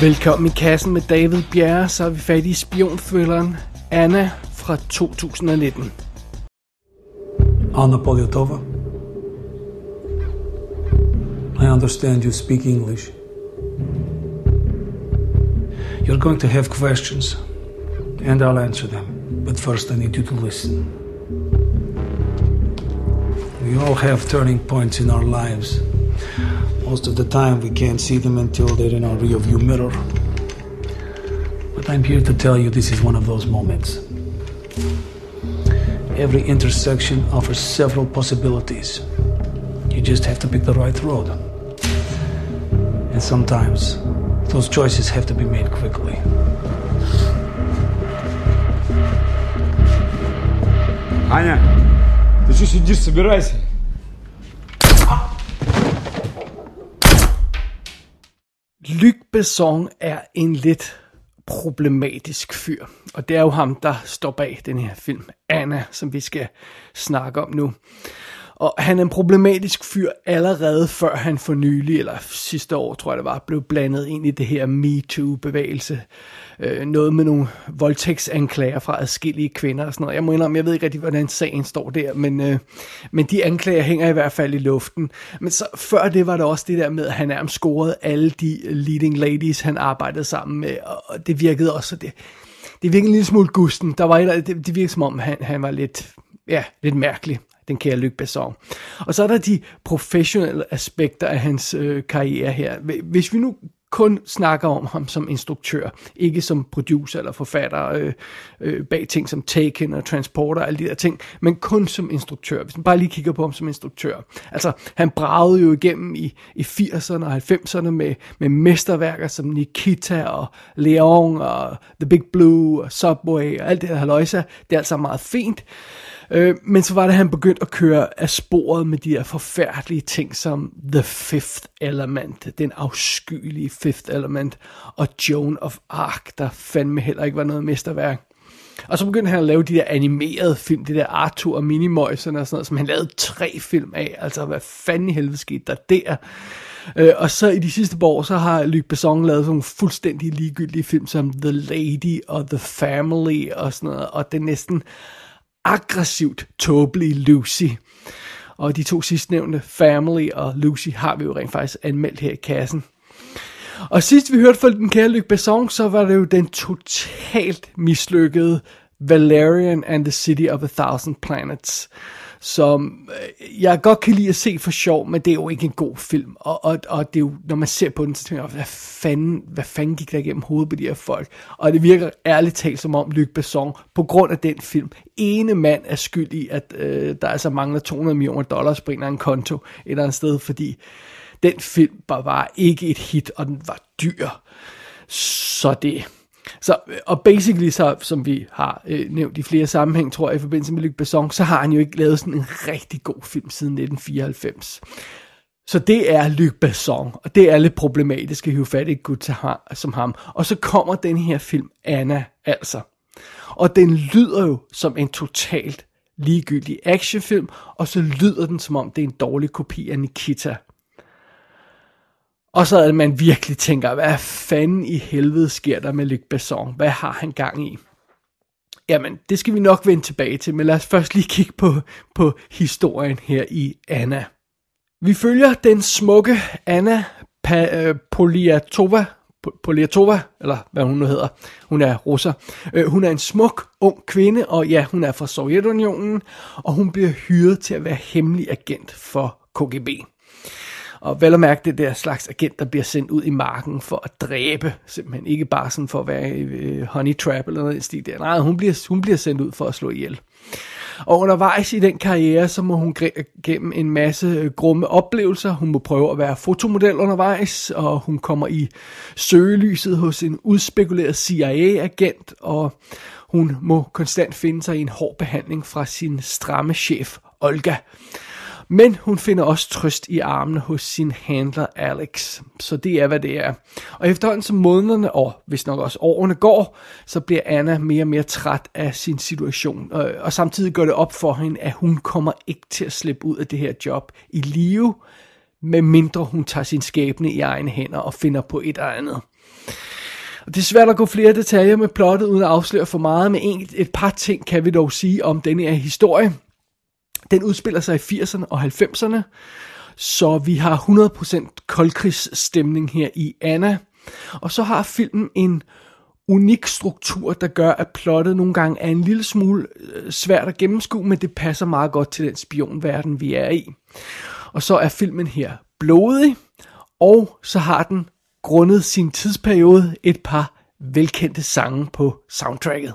Velkommen i kassen med David Bjerre, så er vi fat i spionthrilleren Anna fra 2019. Anna Polyatova, I understand you speak English. You're going to have questions, and I'll answer them. But first, I need you to listen. We all have turning points in our lives. Most of the time, we can't see them until they're in our rearview mirror. But I'm here to tell you this is one of those moments. Every intersection offers several possibilities. You just have to pick the right road. And sometimes, those choices have to be made quickly. Аня, ты что сидишь, собирайся. Luc Besson er en lidt problematisk fyr. Og det er jo ham, der står bag den her film, Anna, som vi skal snakke om nu. Og han er en problematisk fyr allerede før han for nylig, eller sidste år tror jeg det var, blev blandet ind i det her MeToo-bevægelse. Øh, noget med nogle voldtægtsanklager fra adskillige kvinder og sådan noget. Jeg må indrømme, jeg ved ikke rigtig, hvordan sagen står der, men, øh, men de anklager hænger i hvert fald i luften. Men så før det var der også det der med, at han nærmest scorede alle de leading ladies, han arbejdede sammen med, og det virkede også, det, det virkede en lille smule gusten. Der var et, det, det virkede som om, han, han var lidt, ja, lidt mærkelig den kære Luc Besson. Og så er der de professionelle aspekter af hans øh, karriere her. Hvis vi nu kun snakker om ham som instruktør, ikke som producer eller forfatter øh, øh, bag ting som Taken og Transporter og alle de der ting, men kun som instruktør. Hvis man bare lige kigger på ham som instruktør. Altså, han bragede jo igennem i, i 80'erne og 90'erne med, med mesterværker som Nikita og Leon og The Big Blue og Subway og alt det der haløjsa. Det er altså meget fint. Øh, men så var det, at han begyndte at køre af sporet med de her forfærdelige ting som The Fifth Element, den afskyelige Fifth Element, og Joan of Arc, der fandme heller ikke var noget mesterværk. Og så begyndte han at lave de der animerede film, de der Arthur og Minimøjserne og sådan noget, som han lavede tre film af. Altså, hvad fanden i helvede skete der der? Øh, og så i de sidste par år, så har Luc Besson lavet sådan nogle fuldstændig ligegyldige film som The Lady og The Family og sådan noget, og det er næsten aggressivt tåbelig Lucy. Og de to sidstnævnte, Family og Lucy, har vi jo rent faktisk anmeldt her i kassen. Og sidst vi hørte fra den kære Luc Besson, så var det jo den totalt mislykkede Valerian and the City of a Thousand Planets som øh, jeg godt kan lide at se for sjov, men det er jo ikke en god film. Og, og, og det er jo, når man ser på den, så tænker jeg, hvad fanden, hvad fanden gik der igennem hovedet på de her folk? Og det virker ærligt talt som om Luc Besson, på grund af den film, ene mand er skyld i, at øh, der altså mangler 200 millioner dollars på en eller anden konto et eller andet sted, fordi den film var, var ikke et hit, og den var dyr. Så det, så, og basically, så, som vi har øh, nævnt i flere sammenhæng, tror jeg, i forbindelse med Luc Besson, så har han jo ikke lavet sådan en rigtig god film siden 1994. Så det er Luc Besson, og det er lidt problematisk at hive fat i gut som ham. Og så kommer den her film, Anna, altså. Og den lyder jo som en totalt ligegyldig actionfilm, og så lyder den som om det er en dårlig kopi af Nikita. Og så at man virkelig tænker, hvad fanden i helvede sker der med Luc Besson? Hvad har han gang i? Jamen, det skal vi nok vende tilbage til, men lad os først lige kigge på, på historien her i Anna. Vi følger den smukke Anna pa- øh, Poliatova, Poliatova, eller hvad hun nu hedder. Hun er russer. Øh, hun er en smuk, ung kvinde, og ja, hun er fra Sovjetunionen, og hun bliver hyret til at være hemmelig agent for KGB. Og vel at mærke det der slags agent, der bliver sendt ud i marken for at dræbe, simpelthen ikke bare sådan for at være i øh, honey trap eller noget i stil der. Nej, hun bliver, hun bliver sendt ud for at slå ihjel. Og undervejs i den karriere, så må hun gennem en masse øh, grumme oplevelser. Hun må prøve at være fotomodel undervejs, og hun kommer i søgelyset hos en udspekuleret CIA-agent, og hun må konstant finde sig i en hård behandling fra sin stramme chef, Olga. Men hun finder også trøst i armene hos sin handler Alex. Så det er, hvad det er. Og efterhånden som månederne, og hvis nok også årene går, så bliver Anna mere og mere træt af sin situation. Og, samtidig gør det op for hende, at hun kommer ikke til at slippe ud af det her job i live, medmindre hun tager sin skæbne i egne hænder og finder på et eller andet. Og det er svært at gå flere detaljer med plottet, uden at afsløre for meget, men et, et par ting kan vi dog sige om denne her historie. Den udspiller sig i 80'erne og 90'erne, så vi har 100% koldkrigsstemning her i Anna. Og så har filmen en unik struktur, der gør, at plottet nogle gange er en lille smule øh, svært at gennemskue, men det passer meget godt til den spionverden, vi er i. Og så er filmen her blodig, og så har den grundet sin tidsperiode et par velkendte sange på soundtracket.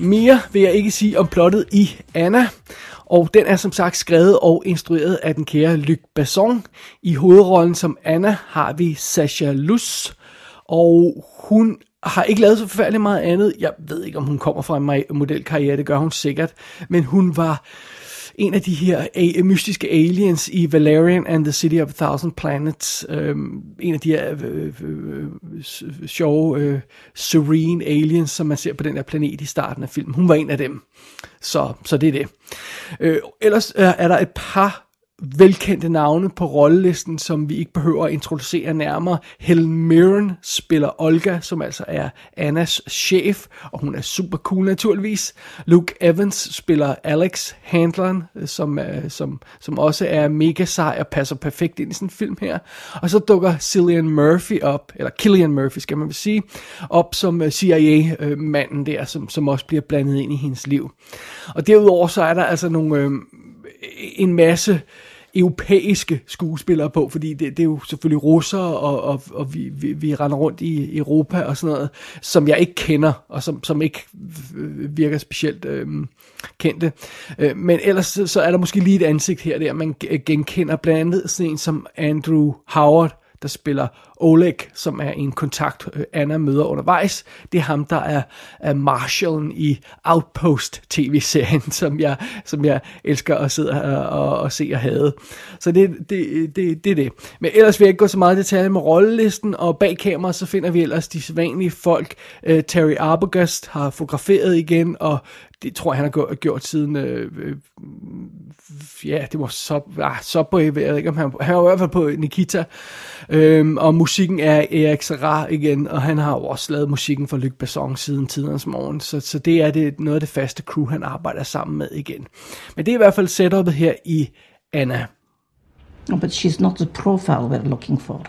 Mere vil jeg ikke sige om plottet i Anna. Og den er som sagt skrevet og instrueret af den kære Luc Besson. I hovedrollen som Anna har vi Sasha Luz. Og hun har ikke lavet så forfærdeligt meget andet. Jeg ved ikke, om hun kommer fra en modelkarriere, det gør hun sikkert. Men hun var en af de her a- mystiske aliens i Valerian and the City of a Thousand Planets. Øhm, en af de her øh øh, øh, øh, sjove, øh, serene aliens, som man ser på den der planet i starten af filmen. Hun var en af dem. Så, så det er det. Øh, ellers øh, er der et par velkendte navne på rollelisten, som vi ikke behøver at introducere nærmere. Helen Mirren spiller Olga, som altså er Annas chef, og hun er super cool naturligvis. Luke Evans spiller Alex Handleren, øh, som, øh, som, som også er mega sej og passer perfekt ind i sådan en film her. Og så dukker Cillian Murphy op, eller Killian Murphy skal man vil sige, op som øh, CIA-manden der, som, som også bliver blandet ind i hendes liv. Og derudover så er der altså nogle... Øh, en masse europæiske skuespillere på, fordi det, det er jo selvfølgelig russere, og, og, og vi, vi, vi render rundt i Europa og sådan noget, som jeg ikke kender, og som, som ikke virker specielt øh, kendte. Øh, men ellers så, så er der måske lige et ansigt her der, man genkender blandt andet sådan en som Andrew Howard, der spiller Oleg, som er en kontakt, øh, Anna møder undervejs. Det er ham, der er, er Marshallen i Outpost tv-serien, som jeg, som jeg elsker at sidde og, og, og se og have. Så det, det, det, det det. Men ellers vil jeg ikke gå så meget i detalje med rollelisten, og bag kameraet så finder vi ellers de sædvanlige folk. Uh, Terry Arbogast har fotograferet igen, og det tror jeg, han har gjort siden, øh, øh, ja, det var så, ah, så på, jeg ved ikke, om han, han var i hvert fald på Nikita, øhm, og musikken er Erik Serra igen, og han har jo også lavet musikken for Luc Besson siden tidernes morgen, så, så det er det, noget af det faste crew, han arbejder sammen med igen. Men det er i hvert fald setupet her i Anna. Oh, but she's not the profile we're looking for.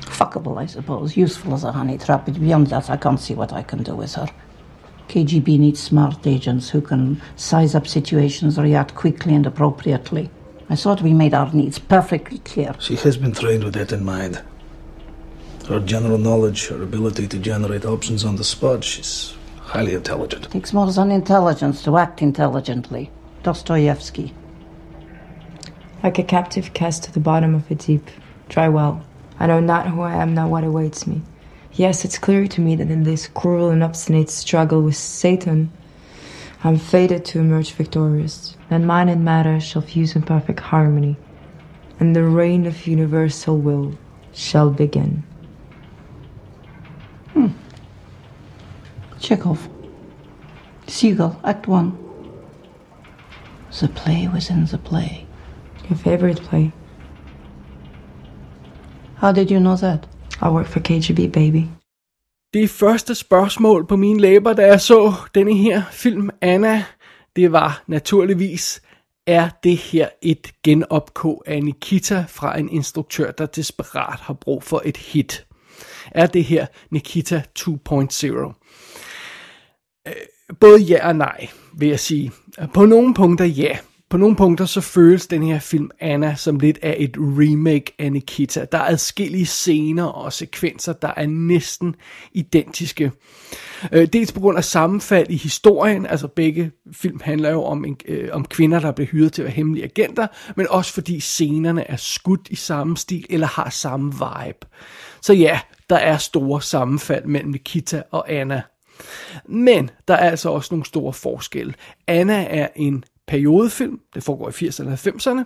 Fuckable, I suppose. Useful as a honey trap, but beyond that, I can't see what I can do with her. KGB needs smart agents who can size up situations, react quickly and appropriately. I thought we made our needs perfectly clear. She has been trained with that in mind. Her general knowledge, her ability to generate options on the spot, she's highly intelligent. It takes more than intelligence to act intelligently. Dostoevsky. Like a captive cast to the bottom of a deep, dry well. I know not who I am, not what awaits me. Yes, it's clear to me that in this cruel and obstinate struggle with Satan, I'm fated to emerge victorious, and mind and matter shall fuse in perfect harmony, and the reign of universal will shall begin. Hmm. Chekhov. Seagull, Act One. The play within the play. Your favorite play. How did you know that? I work for KGB, baby. Det første spørgsmål på mine læber, da jeg så denne her film, Anna, det var naturligvis, er det her et genopkog af Nikita fra en instruktør, der desperat har brug for et hit? Er det her Nikita 2.0? Øh, både ja og nej, vil jeg sige. På nogle punkter ja på nogle punkter så føles den her film Anna som lidt af et remake af Nikita. Der er adskillige scener og sekvenser, der er næsten identiske. Øh, dels på grund af sammenfald i historien, altså begge film handler jo om, en, øh, om kvinder, der bliver hyret til at være hemmelige agenter, men også fordi scenerne er skudt i samme stil eller har samme vibe. Så ja, der er store sammenfald mellem Nikita og Anna. Men der er altså også nogle store forskelle. Anna er en periodefilm, det foregår i 80'erne og 90'erne,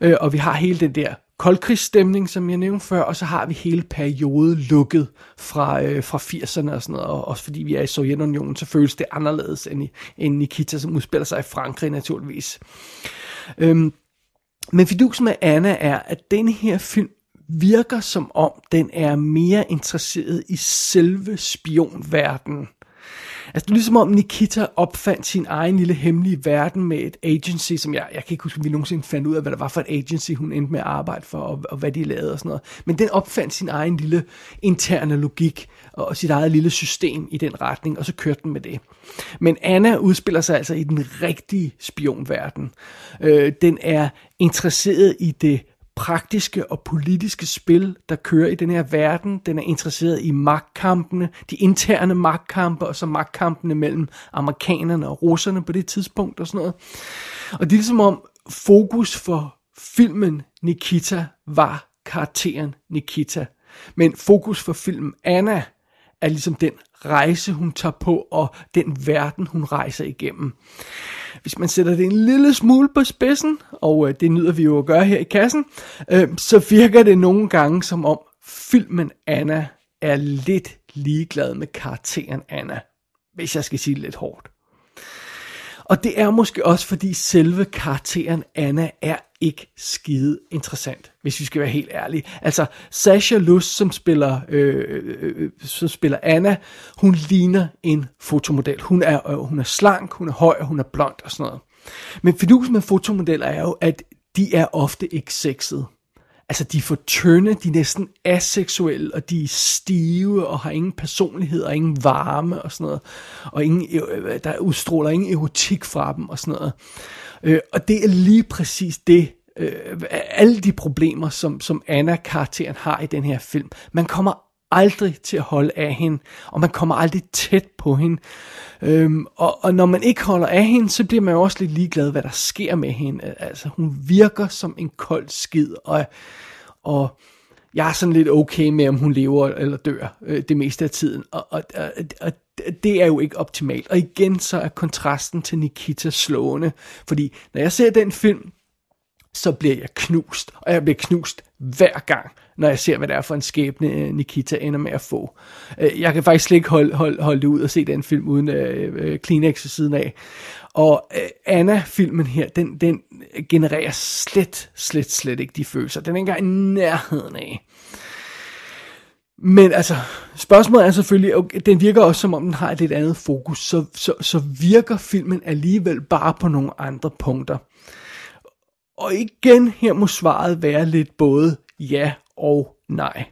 øh, og vi har hele den der koldkrigsstemning, som jeg nævnte før, og så har vi hele perioden lukket fra, øh, fra 80'erne og sådan noget, og også fordi vi er i Sovjetunionen, så føles det anderledes end, i, end Nikita, som udspiller sig i Frankrig naturligvis. Øhm, men fidusen med Anna er, at denne her film virker som om, den er mere interesseret i selve spionverdenen. Altså, det er ligesom om Nikita opfandt sin egen lille hemmelige verden med et agency, som jeg, jeg kan ikke huske, om vi nogensinde fandt ud af, hvad det var for et agency, hun endte med at arbejde for, og, og hvad de lavede og sådan noget. Men den opfandt sin egen lille interne logik, og sit eget lille system i den retning, og så kørte den med det. Men Anna udspiller sig altså i den rigtige spionverden. Øh, den er interesseret i det praktiske og politiske spil, der kører i den her verden. Den er interesseret i magtkampene, de interne magtkampe, og så magtkampene mellem amerikanerne og russerne på det tidspunkt og sådan noget. Og det er ligesom om fokus for filmen Nikita var karakteren Nikita. Men fokus for filmen Anna er ligesom den rejse, hun tager på, og den verden, hun rejser igennem. Hvis man sætter det en lille smule på spidsen, og øh, det nyder vi jo at gøre her i kassen, øh, så virker det nogle gange som om filmen Anna er lidt ligeglad med karakteren Anna, hvis jeg skal sige det lidt hårdt. Og det er måske også fordi selve karakteren Anna er ikke skide interessant, hvis vi skal være helt ærlige. Altså, Sasha Lust, som spiller, øh, øh, øh, som spiller Anna, hun ligner en fotomodel. Hun er, øh, hun er slank, hun er høj, hun er blond og sådan noget. Men fidusen med fotomodeller er jo, at de er ofte ikke sexede. Altså, de er for tynde, de er næsten aseksuelle, og de er stive, og har ingen personlighed, og ingen varme, og sådan noget. Og ingen, øh, øh, der udstråler ingen erotik fra dem, og sådan noget. Øh, og det er lige præcis det, øh, alle de problemer, som, som Anna-karakteren har i den her film. Man kommer aldrig til at holde af hende, og man kommer aldrig tæt på hende. Øhm, og, og når man ikke holder af hende, så bliver man jo også lidt ligeglad, hvad der sker med hende. Altså, hun virker som en kold skid, og, og jeg er sådan lidt okay med, om hun lever eller dør øh, det meste af tiden. Og, og, og, og det er jo ikke optimalt. Og igen så er kontrasten til Nikita slående, fordi når jeg ser den film, så bliver jeg knust, og jeg bliver knust hver gang, når jeg ser, hvad det er for en skæbne, øh, Nikita ender med at få. Øh, jeg kan faktisk slet ikke holde, holde, holde det ud og se den film uden øh, øh, Kleenex ved siden af. Og øh, Anna-filmen her, den, den genererer slet, slet, slet ikke de følelser. Den er ikke engang i nærheden af. Men altså, spørgsmålet er selvfølgelig, okay, den virker også som om den har et lidt andet fokus, så, så, så virker filmen alligevel bare på nogle andre punkter. Og igen her må svaret være lidt både ja og nej.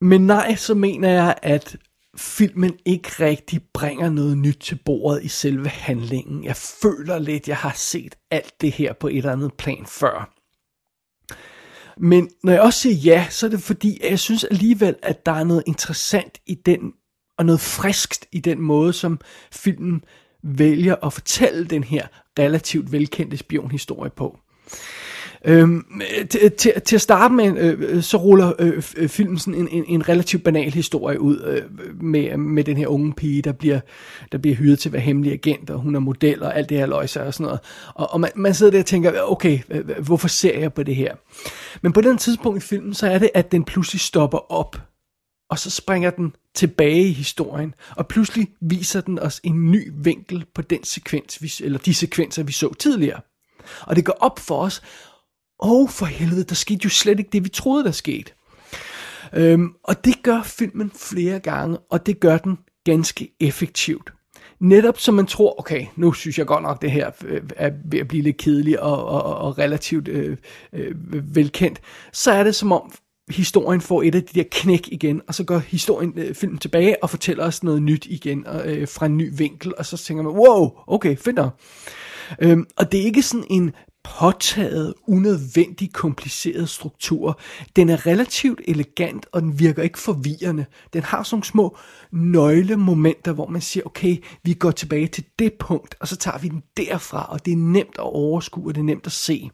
Men nej, så mener jeg, at filmen ikke rigtig bringer noget nyt til bordet i selve handlingen. Jeg føler lidt, jeg har set alt det her på et eller andet plan før. Men når jeg også siger ja, så er det fordi, at jeg synes alligevel, at der er noget interessant i den, og noget friskt i den måde, som filmen vælger at fortælle den her relativt velkendte spionhistorie på. Øhm, til, til, til at starte med, øh, så ruller øh, øh, filmen sådan en, en, en relativt banal historie ud øh, med, med den her unge pige, der bliver, der bliver hyret til at være hemmelig agent, og hun er model og alt det her løjser og sådan noget. Og, og man, man sidder der og tænker, okay, hvorfor ser jeg på det her? Men på den tidspunkt i filmen, så er det, at den pludselig stopper op, og så springer den tilbage i historien, og pludselig viser den os en ny vinkel på den sekvens, vi, eller de sekvenser, vi så tidligere. Og det går op for os, åh oh, for helvede, der skete jo slet ikke det, vi troede, der skete. Øhm, og det gør filmen flere gange, og det gør den ganske effektivt. Netop som man tror, okay, nu synes jeg godt nok, det her øh, er ved at blive lidt kedeligt og, og, og relativt øh, øh, velkendt, så er det som om historien får et af de der knæk igen, og så går historien, øh, filmen tilbage og fortæller os noget nyt igen øh, fra en ny vinkel, og så tænker man, wow, okay, fedt nok. Øhm, og det er ikke sådan en påtaget, unødvendig kompliceret struktur. Den er relativt elegant, og den virker ikke forvirrende. Den har sådan nogle små nøglemomenter, hvor man siger, okay, vi går tilbage til det punkt, og så tager vi den derfra, og det er nemt at overskue, og det er nemt at se.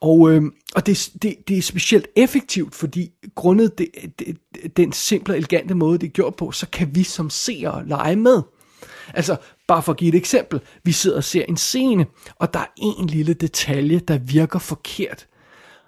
Og, øh, og det, det, det er specielt effektivt, fordi grundet det, det, den simple elegante måde, det er gjort på, så kan vi som seere lege med. Altså, bare for at give et eksempel. Vi sidder og ser en scene, og der er en lille detalje, der virker forkert.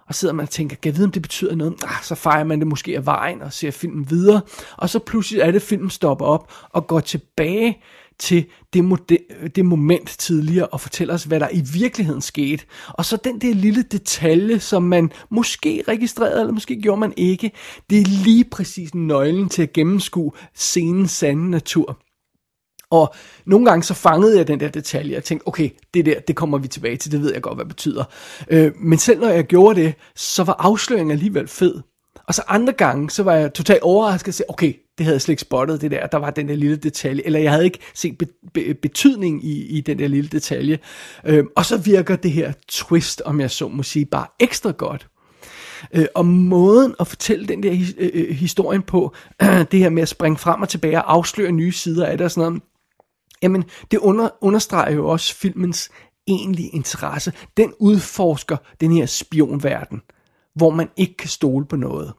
Og sidder man og tænker, kan jeg vide, om det betyder noget? Ah, så fejrer man det måske af vejen og ser filmen videre. Og så pludselig er det, filmen stopper op og går tilbage til det, det moment tidligere og fortæller os, hvad der i virkeligheden skete. Og så den der lille detalje, som man måske registrerede, eller måske gjorde man ikke, det er lige præcis nøglen til at gennemskue scenens sande natur. Og nogle gange så fangede jeg den der detalje, og tænkte, okay, det der, det kommer vi tilbage til, det ved jeg godt, hvad det betyder. Øh, men selv når jeg gjorde det, så var afsløringen alligevel fed. Og så andre gange, så var jeg totalt overrasket og sagde, okay, det havde jeg slet ikke spottet, det der, der var den der lille detalje, eller jeg havde ikke set be- be- betydning i, i den der lille detalje. Øh, og så virker det her twist, om jeg så må sige, bare ekstra godt. Øh, og måden at fortælle den der his, øh, øh historien på, det her med at springe frem og tilbage og afsløre nye sider af det og sådan noget, Jamen, det under, understreger jo også filmens egentlige interesse. Den udforsker den her spionverden, hvor man ikke kan stole på noget.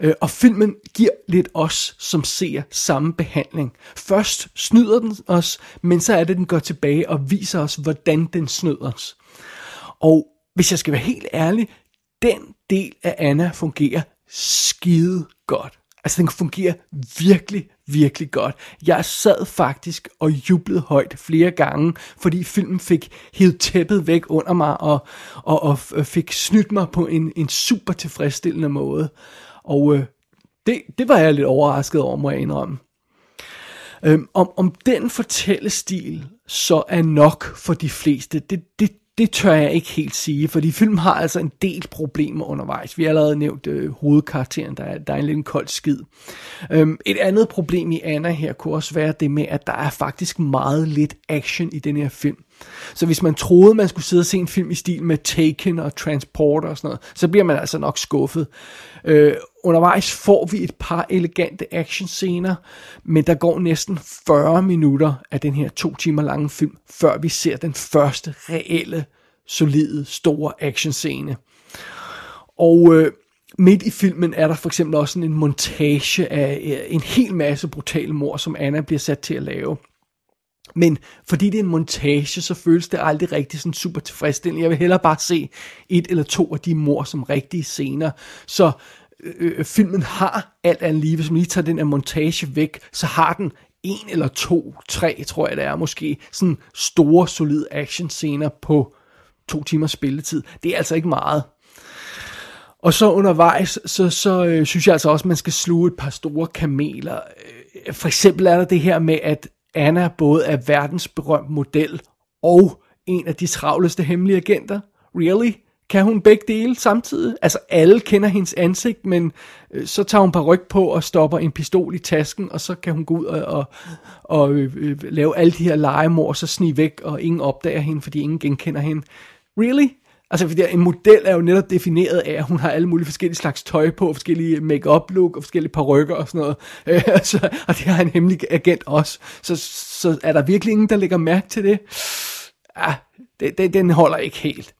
Øh, og filmen giver lidt os, som ser samme behandling. Først snyder den os, men så er det, den går tilbage og viser os, hvordan den snyder os. Og hvis jeg skal være helt ærlig, den del af Anna fungerer skide godt. Altså den fungerer virkelig, virkelig godt. Jeg sad faktisk og jublede højt flere gange, fordi filmen fik hævet tæppet væk under mig og, og, og øh, fik snydt mig på en, en super tilfredsstillende måde. Og øh, det, det var jeg lidt overrasket over, må jeg indrømme. Øhm, om, om den fortællestil så er nok for de fleste, det, det, det tør jeg ikke helt sige, fordi filmen har altså en del problemer undervejs. Vi har allerede nævnt øh, hovedkarakteren, der er, der er en lidt kold skid. Øhm, et andet problem i Anna her kunne også være det med, at der er faktisk meget lidt action i den her film. Så hvis man troede, man skulle sidde og se en film i stil med Taken og Transporter og sådan noget, så bliver man altså nok skuffet. Øh, undervejs får vi et par elegante actionscener, men der går næsten 40 minutter af den her to timer lange film, før vi ser den første reelle, solide, store actionscene. Og øh, midt i filmen er der for eksempel også en montage af øh, en hel masse brutale mord, som Anna bliver sat til at lave. Men fordi det er en montage, så føles det aldrig rigtig sådan super tilfredsstillende. Jeg vil hellere bare se et eller to af de mor som rigtige scener. Så øh, øh, filmen har alt andet lige, hvis man lige tager den her montage væk, så har den en eller to, tre, tror jeg det er måske, sådan store, solide action scener på to timers spilletid. Det er altså ikke meget. Og så undervejs, så, så øh, synes jeg altså også, at man skal sluge et par store kameler. Øh, for eksempel er der det her med, at Anna både er verdensberømt model og en af de travleste hemmelige agenter. Really? Kan hun begge dele samtidig? Altså alle kender hendes ansigt, men øh, så tager hun par ryg på og stopper en pistol i tasken, og så kan hun gå ud og, og, og øh, øh lave alle de her legemord, og så snige væk, og ingen opdager hende, fordi ingen genkender hende. Really? Altså, fordi en model er jo netop defineret af, at hun har alle mulige forskellige slags tøj på, forskellige make-up look og forskellige parrykker og sådan noget. Øh, altså, og det har en hemmelig agent også. Så, så er der virkelig ingen, der lægger mærke til det? Ja, det, det, den holder ikke helt.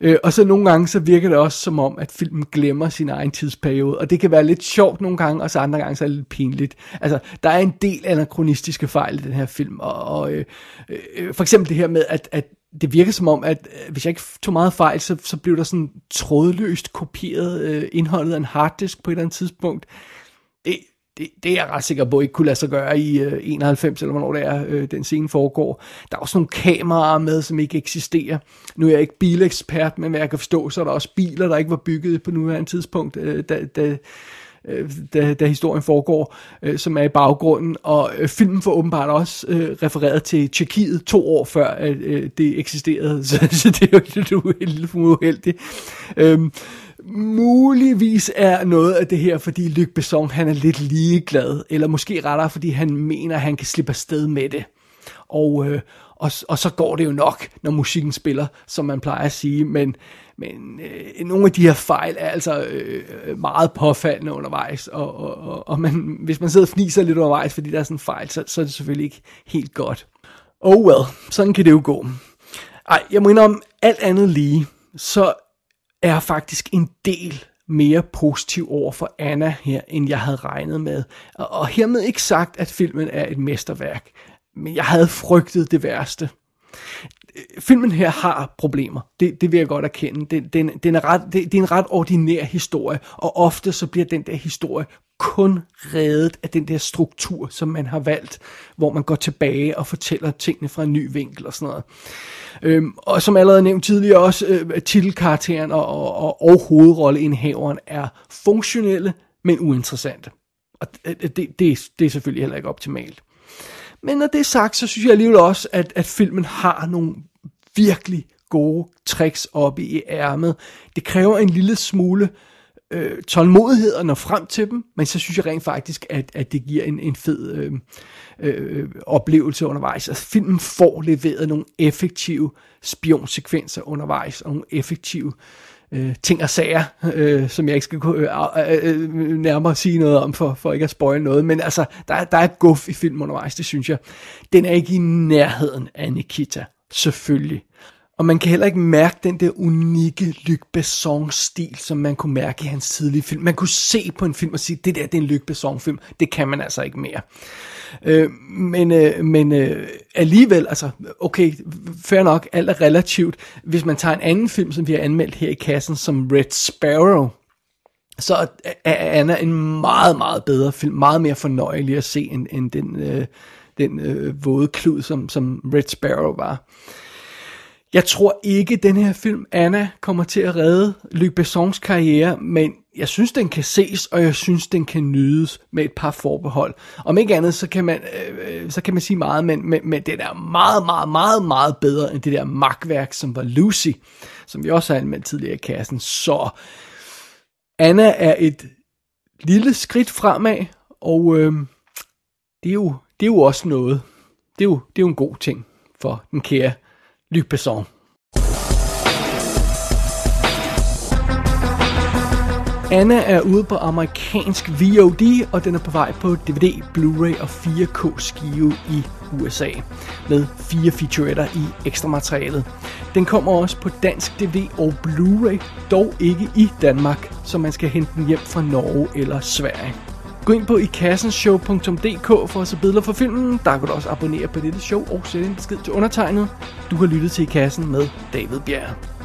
Øh, og så nogle gange, så virker det også som om, at filmen glemmer sin egen tidsperiode, og det kan være lidt sjovt nogle gange, og så andre gange så er det lidt pinligt. Altså, der er en del anakronistiske fejl i den her film, og, og øh, øh, øh for eksempel det her med, at, at det virker som om, at øh, hvis jeg ikke tog meget fejl, så, så blev der sådan trådløst kopieret øh, indholdet af en harddisk på et eller andet tidspunkt. Det, det, det er jeg ret sikker på ikke kunne lade sig gøre i øh, 91, eller hvornår det er, øh, den scene foregår. Der er også nogle kameraer med, som ikke eksisterer. Nu er jeg ikke bilekspert, men hvad jeg kan forstå, så er der også biler, der ikke var bygget på nuværende tidspunkt, øh, da, da, øh, da, da historien foregår, øh, som er i baggrunden. Og øh, filmen får åbenbart også øh, refereret til Tjekkiet to år før at, øh, det eksisterede, så, så det er jo lidt en uheldigt. Øh, muligvis er noget af det her, fordi Luc Besson han er lidt ligeglad, eller måske rettere, fordi han mener, at han kan slippe afsted med det. Og, øh, og, og så går det jo nok, når musikken spiller, som man plejer at sige, men, men øh, nogle af de her fejl er altså øh, meget påfaldende undervejs, og, og, og, og man, hvis man sidder og fniser lidt undervejs, fordi der er sådan en fejl, så, så er det selvfølgelig ikke helt godt. Oh well, sådan kan det jo gå. Ej, jeg må indrømme, alt andet lige, så er jeg faktisk en del mere positiv over for Anna her, end jeg havde regnet med. Og, og hermed ikke sagt, at filmen er et mesterværk, men jeg havde frygtet det værste. Filmen her har problemer, det, det vil jeg godt erkende. Den, den, den er ret, det, det er en ret ordinær historie, og ofte så bliver den der historie kun reddet af den der struktur, som man har valgt, hvor man går tilbage og fortæller tingene fra en ny vinkel og sådan noget. Øhm, og som allerede nævnt tidligere også, øh, titelkarakteren og, og, og, og hovedrolleindhaveren er funktionelle, men uinteressante. Og det, det, det, det er selvfølgelig heller ikke optimalt. Men når det er sagt, så synes jeg alligevel også, at, at filmen har nogle virkelig gode tricks oppe i ærmet. Det kræver en lille smule øh, tålmodighed at nå frem til dem, men så synes jeg rent faktisk, at, at det giver en, en fed øh, øh, oplevelse undervejs. Altså filmen får leveret nogle effektive spionsekvenser undervejs, og nogle effektive øh, øh, ting og sager, øh, som jeg ikke skal kunne øh, øh, øh, nærmere sige noget om, for, for ikke at spoil noget. Men altså, der, der er guf i filmen undervejs, det synes jeg. Den er ikke i nærheden af Nikita, selvfølgelig. Og man kan heller ikke mærke den der unikke Luc Besson-stil, som man kunne mærke i hans tidlige film. Man kunne se på en film og sige, det der det er en Luc Besson-film. Det kan man altså ikke mere. Øh, men øh, men øh, alligevel, altså, okay, fair nok, alt er relativt. Hvis man tager en anden film, som vi har anmeldt her i kassen, som Red Sparrow, så er Anna en meget, meget bedre film. Meget mere fornøjelig at se, end, end den, øh, den øh, våde klud, som, som Red Sparrow var. Jeg tror ikke, den her film, Anna, kommer til at redde Luc Bessons karriere, men jeg synes, den kan ses, og jeg synes, den kan nydes med et par forbehold. Om ikke andet, så kan man, øh, så kan man sige meget, men, men, men det er meget, meget, meget, meget bedre end det der magtværk, som var Lucy, som vi også har anmeldt tidligere i kassen. Så Anna er et lille skridt fremad, og øh, det, er jo, det er jo også noget. Det er jo, det er jo en god ting for den kære Luc Besson. Anna er ude på amerikansk VOD, og den er på vej på DVD, Blu-ray og 4K skive i USA, med fire featuretter i ekstra materialet. Den kommer også på dansk DVD og Blu-ray, dog ikke i Danmark, så man skal hente den hjem fra Norge eller Sverige. Gå ind på ikassenshow.dk for at se billeder for filmen. Der kan du også abonnere på dette show og sætte en besked til undertegnet. Du har lyttet til I Kassen med David Bjerg.